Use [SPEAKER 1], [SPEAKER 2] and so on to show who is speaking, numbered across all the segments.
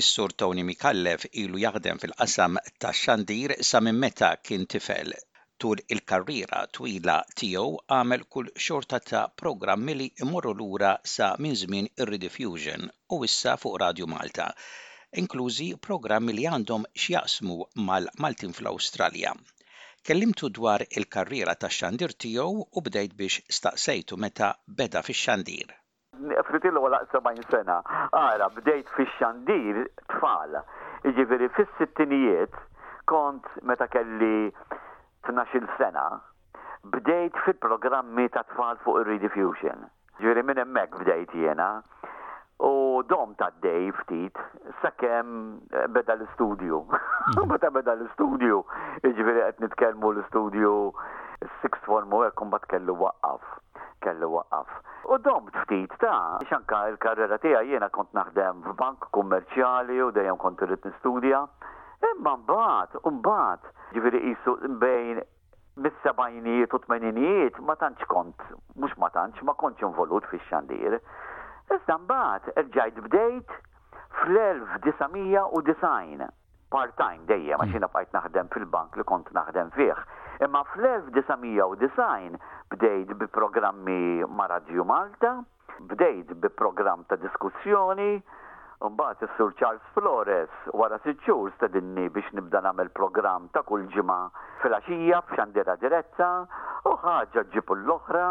[SPEAKER 1] Is-Sur Tony Micallef ilu jaħdem fil-qasam tax-xandir sa minn meta kien tifel. Tul il-karriera twila tiegħu għamel kull xorta ta' programmi li jmorru lura sa minn żmien ir-Rediffusion u issa fuq Radju Malta, inklużi programmi li għandhom x'jaqsmu mal-Maltin fl-Awstralja. Kellimtu dwar il-karriera tax-xandir tiegħu u bdejt biex staqsejtu meta beda fix-xandir.
[SPEAKER 2] Ftit il għolaq 70 sena. Ara, bdejt fix-xandir tfal. Jiġifieri fis-sittinijiet kont, meta kelli tnax-il sena, bdejt fi programmi ta' tfal fuq ir-rediffusion. Jiġifieri minn hemmhekk bdejt jiena. U domt għaddej ftit sakemm beda l-istudju. Meta beda l-istudju, jiġifieri qed nitkellmu l-istudju sixth form u hekk imbagħad kellu waqqaf. kelli waqqaf. U domt ftit ta' għax anke l-karrera tiegħi jiena kont naħdem f'bank kummerċjali u dejjem kont irrid nistudja. Imma mbagħad, mbagħad, jiġifieri qisu bejn mis-sebgħinijiet u t-tmeninijiet ma tantx kont, mhux ma tantx, ma kontx involut fix-xandir. Iżda mbagħad erġajt bdejt fl-1990. part-time dejjem għax jiena bqajt naħdem fil-bank li kont naħdem fih. Imma fl-1990 bdejt bi programmi ma' Radju Malta, bdejt bi programm ta' diskussjoni, Mbagħad is-Sur Charles Flores wara sitt xhur stedinni biex nibda nagħmel programm ta' kull ġimgħa filgħaxija f'xandiera diretta u ħaġa ġġib l-oħra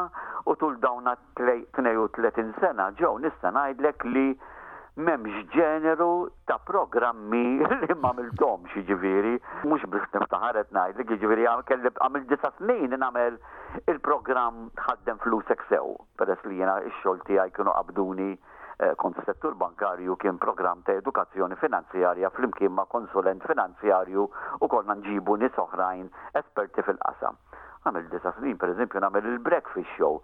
[SPEAKER 2] u tul dawn Tlejt 32 sena, Joe, nista' ngħidlek li m'hemmx ġeneru ta' programmi li m'għamilthomx, jiġifieri, mhux biex niftaħar qed ngħidlek, jiġifieri kelli għamilt disa' snin nagħmel il-programm Tħaddem Flusek Sew, peress li jiena x-xogħol tiegħi kienu qabduni kont fis-settur bankarju kien programm ta' edukazzjoni finanzjarja flimkien ma' konsulent finanzjarju u konna nġibu nies oħrajn esperti fil-qasam. Għamilt disa' snin, pereżempju, nagħmel il-breakfast show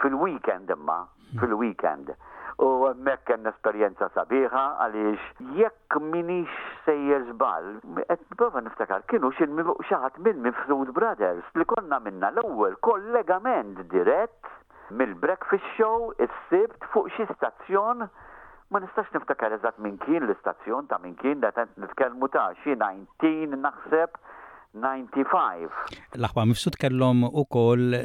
[SPEAKER 2] fil-weekend imma, fil-weekend. U hemmhekk kellna esperjenza sabiħa għaliex jekk minix sejjer żball, qed nipprova niftakar, kienu xi ħadd minn Mifsud Brothers li konna minna l-ewwel kollegament dirett mill-breakfast show is-Sibt fuq xi stazzjon, ma nistax niftakar eżatt min kien l-istazzjon ta' min kien, qed nitkellmu ta' xi 19 naħseb 'ninety
[SPEAKER 1] five. L-Aħbar Mifsud kellhom ukoll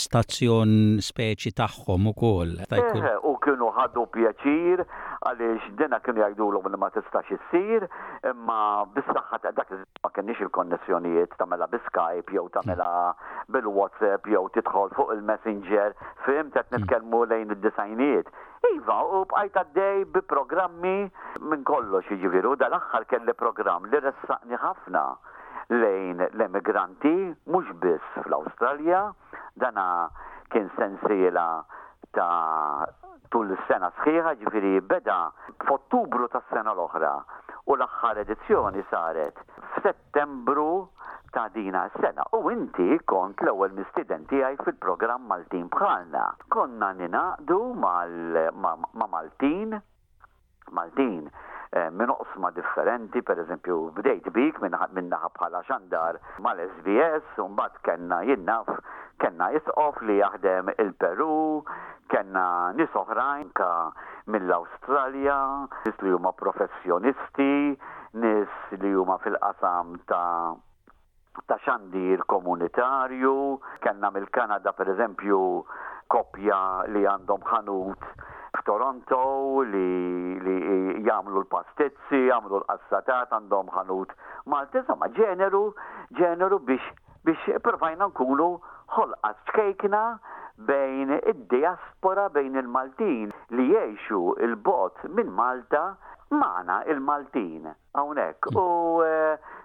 [SPEAKER 1] stazzjon speċi tagħhom ukoll.
[SPEAKER 2] Eħe, u kienu ħadu pjaċir għaliex dina kienu jgħidulhom li ma tistax issir, imma bis-saħħa ta' dak iż-żmien. ma kenniex il-konnessjonijiet tagħmela bi Skype jew tagħmela bil-WhatsApp jew tidħol fuq il-Messenger, fim qed hmm. nitkellmu lejn id-disajnijiet. Iva, u bqajt għaddej bi programmi minn kollox jiġifieri u dal-aħħar kelli programm li ressaqni ħafna lejn l-emigranti mhux biss fl-Awstralja, Dan kien sensiela ta' tul is-sena sħiħa, jiġifieri beda f'Ottubru tas-sena l-oħra u l-aħħar edizzjoni saret f'Settembru ta' dina s-sena u inti kont l-ewwel mistieden tiegħi fil-programm Maltin Bħalna. Konna ningħaqdu ma' Maltin Maltin minn oqsma differenti, pereżempju bdejt bik minn naħa bħala xandar mal-SBS u mbagħad kellna, jien naf, kellna Isqof li jaħdem il-Perù, kellna nies oħrajn anke mill-Awstralja, nies li huma professjonisti, nies li huma fil-qasam ta'. ta' xandir komunitarju, kellna mill-Kanada pereżempju koppja li għandhom ħanut f'Toronto li jagħmlu l-pastizzi, jagħmlu l-qassatat, għandhom ħanut Malti, insomma ġeneru, ġeneru biex biex provajna nkunu ħolqa ċkejkna bejn id-diaspora, bejn il-Maltin li jgħixu 'l bogħod minn Malta magħna il-Maltin. Hawnhekk u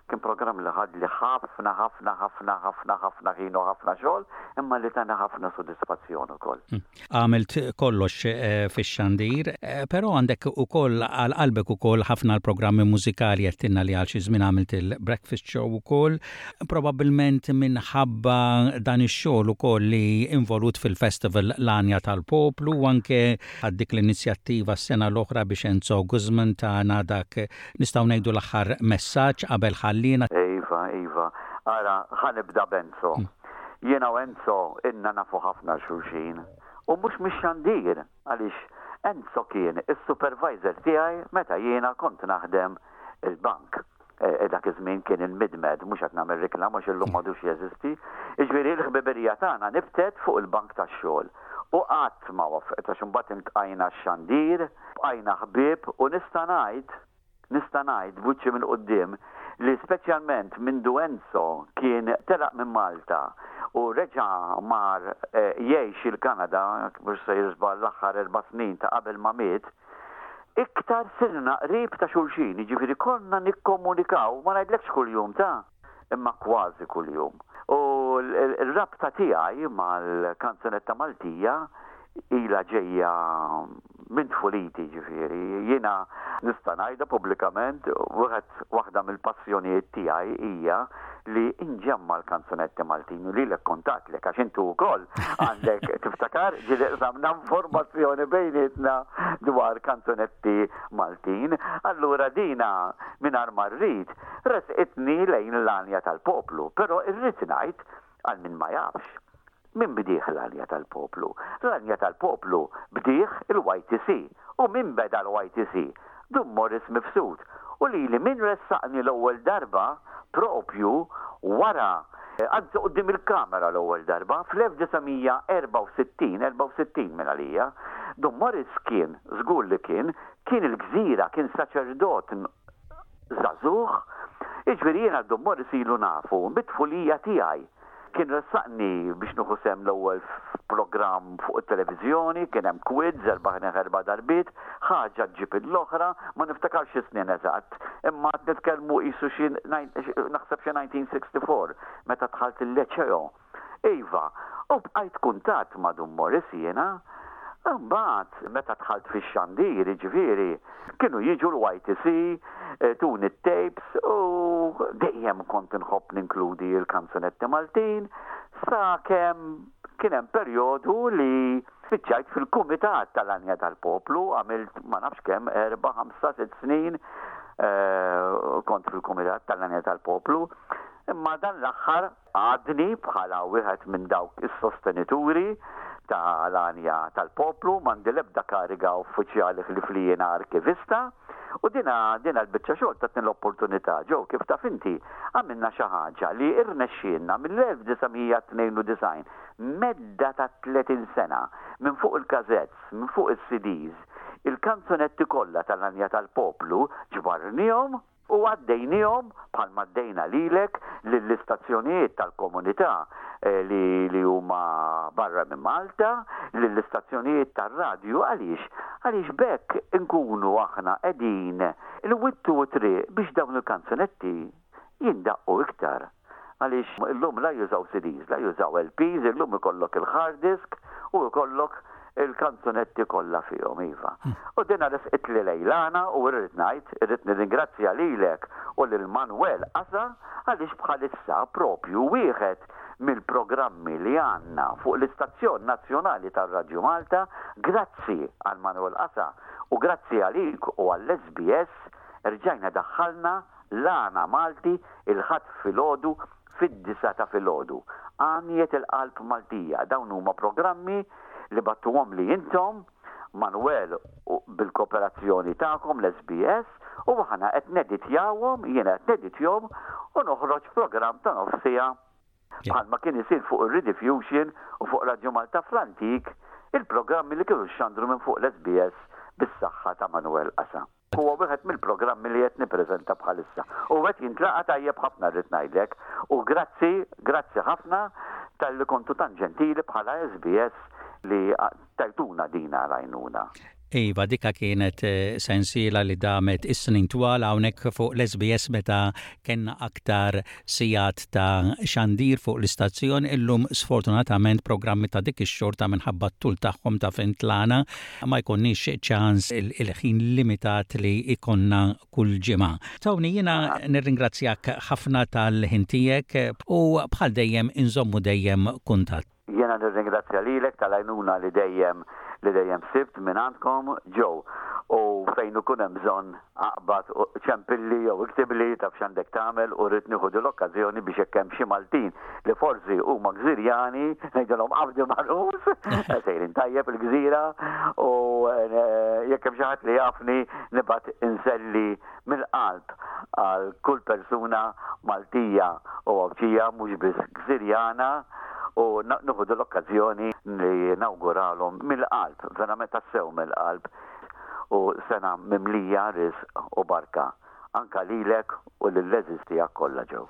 [SPEAKER 2] kien programm li ħad li ħafna ħafna ħafna ħafna ħafna ħin u ħafna xogħol imma li tani ħafna sodisfazzjon ukoll. Hmm.
[SPEAKER 1] Għamilt kollox eh, fix-xandir, eh, però għandek ukoll għal qalbek ukoll ħafna l-programmi mużikali jettinna li għal xi żmien għamilt il-breakfast show ukoll, probabbilment minħabba dan ix-xogħol ukoll li involut fil-festival l-anja tal-poplu u anke Ħadt dik l-inizjattiva s-sena l-oħra biex Enzo Guzman tana dak, nistgħu ngħidu l-aħħar messaġġ qabel ħalliena.
[SPEAKER 2] Iva, iva. Ara, ħa nibda b'Enzo. Jiena u Enzo ilna nafu ħafna 'l xulxin. U mhux mix-xandir, għaliex Enzo kien is-supervisor tiegħi meta jiena kont naħdem il-bank. E, e, dak iż-żmien kien il-midmed, mhux qed nagħmel riklama għax illum m'għadux jeżisti. Jiġifieri l-ħbiberija tagħna nibtet fuq il-bank tax-xogħol. U qatt ma waffqet għax imbagħad intqajna x-xandir, bqajna ħbieb u nista' ngħid nista' ngħid buċċi minn quddiem li speċjalment minn Duenzo kien telaq minn Malta u reġa mar e, jgħix il-Kanada, mhux se jiżbal l-aħħar erba' snin ta' qabel ma miet, iktar sirna qrib ta' xulxin, jiġifieri konna nikkomunikaw, ma ngħidlekx kuljum ta', imma kważi kuljum. U r-rabta tiegħi mal-kanzunetta Maltija ilha ġejja minn tfuliti, jiġifieri jiena nista' ngħidha pubblikament, wieħed, waħda mill-passjonijiet tiegħi hija li inġemma l-kanzunetti Maltin u lilek kontatlek għax intu wkoll għandek tiftakar ġili qsamna informazzjoni bejnietna dwar kanzunetti Maltin. Allura dina mingħajr marrit resqitni lejn l-anja tal-poplu, però irrid ngħid għal min ma jafx Min bdieh l-għanja tal-poplu? L-għanja tal-poplu bdieh il-YTC. U min beda l-YTC? Dun Morris Mifsud. U lili min ressaqni l-ewwel darba proprju wara, anzi quddiem il-kamera l-ewwel darba, fl-1964, 64 minn għalija. Dun Morris kien, żgur li kien, kien il-gżira, kien saċerdot żagħżugħ, jiġifieri jiena Dun Morris ilu nafu mit-tfulija tiegħi. Kien ressaqni biex nieħu sehem l-ewwel f'programm fuq it-televiżjoni, kien hemm quiz, erbaħnih erba' darbiet, ħaġa ġġib il-oħra, ma niftakarx is-snin eżatt, imma qed nitkellmu qisu xi naħseb xi 1964 meta dħalt il-Liceo. Iva, u bqajt kuntatt ma' Dun Morris jiena. Imbagħad, meta dħalt fix-xandir, jiġifieri, kienu jiġu l-YTC, ituni t-tapes u dejjem kont inħobb ninkludi l-kanzunetti Maltin, sakemm kien hemm perjodu li spiċċajt fil-Kumitat tal-Għanja tal-Poplu, għamilt ma nafx kemm, erba', ħamsa, sitt snin kont fil-Kumitat tal-Għanja tal-Poplu, imma dan l-aħħar Għadni, bħala wieħed minn dawk is-sostenituri ta' l-għanja tal-poplu, m'għandi l-ebda kariga uffiċjali ħlief li jiena arkivista, u din din l-biċċa xogħol tatni l-opportunità. Joe, kif taf inti, għamilna xi ħaġa li rnexxielna mill-1992, medda ta' 30 sena, minn fuq il-kasetts, minn fuq is-CDs, il-kanzunetti kollha ta' l-għanja tal-poplu ġbarrnihom, U għaddejniehom, bħalma għaddejna lilek, lill-istazzjonijiet tal-Komunità li huma barra minn Malta, lill-istazzjonijiet tar-radju. Għaliex? Għaliex b'hekk inkunu aħna qegħdin inwittu t-triq biex dawn il-kanzunetti jindaqqu iktar. Għaliex illum la jużaw CDs, la jużaw LPs, illum ikollok il-hard disk u jkollok il-kanzunetti kollha fihom, iva. U dinha refqitli lejlana u irrid ngħid, irrid nirringrazzja lilek u lil Manwel Qasa għaliex bħalissa proprju wieħed mill-programmi li għandna fuq l-istazzjon nazzjonali ta' Radju Malta, grazzi għal Manwel Qasa u grazzi għalik u għall-SBS, rġajna daħħalna L-għana Malti, il-Ħadd filgħodu fid-disgħa ta' filgħodu. Għanjiet il-Qalb Maltija, dawn huma programmi li bagħtuhomli intom, Manwel u bil-koperazzjoni tagħkom l-SBS, u aħna qed neditjawhom, jiena qed neditjhom u noħroġ programm ta' nofs siegħa bħalma kien isir fuq ir-Rediffusion u fuq Radio Malta fl-antik, il-programmi li kienu xxandru minn fuq l-SBS bis-saħħa ta' Manwel Qasa. Huwa wieħed mill-programmi li qed nippreżenta bħalissa. U qed jintlaqa' tajjeb ħafna rrid ngħidlek. U grazzi, grazzi ħafna talli kontu tant ġentili bħala SBS li tajtuna din għajnuna.
[SPEAKER 1] Iva, dika kienet eh, sensiela li damet is-snin twal hawnhekk fuq l-SBS meta Kellna aktar sigħat ta' xandir fuq l-istazzjon illum. Sfortunatament programmi ta' dik ix-xorta minħabba t-tul tagħhom ta' fejn tlagħna ma jkollniex ċans il-ħin limitat li jkollna kull ġimgħa. Tony jiena nirringrazzjak ħafna tal-ħin tiegħek u bħal dejjem inżommu dejjem kuntatt.
[SPEAKER 2] Jiena nirringrazzja lilek tal-għajnuna li dejjem li dejjem sibt mingħandkom, Joe, u fejn ikun hemm bżonn aqbad u ċempilli jew iktibli taf x'għandek tagħmel u rrid nieħu dil-okkażjoni biex jekk hemm xi Maltin li forsi huma Gżirjani ngħidilhom qabdu magħruf sejrin tajjeb il-Gżira u jekk hemm xi ħadd li jafni nibgħat inselli mill-qalb għal kull persuna Maltija u Għawdxija mhux biss Gżirjana u nieħu din l-okkażjoni li nawguralhom mill-qalb, verament tassew mill-qalb u sena mimlija riżq u barka anke lilek u
[SPEAKER 1] lill-għeżież tiegħek kollha Joe.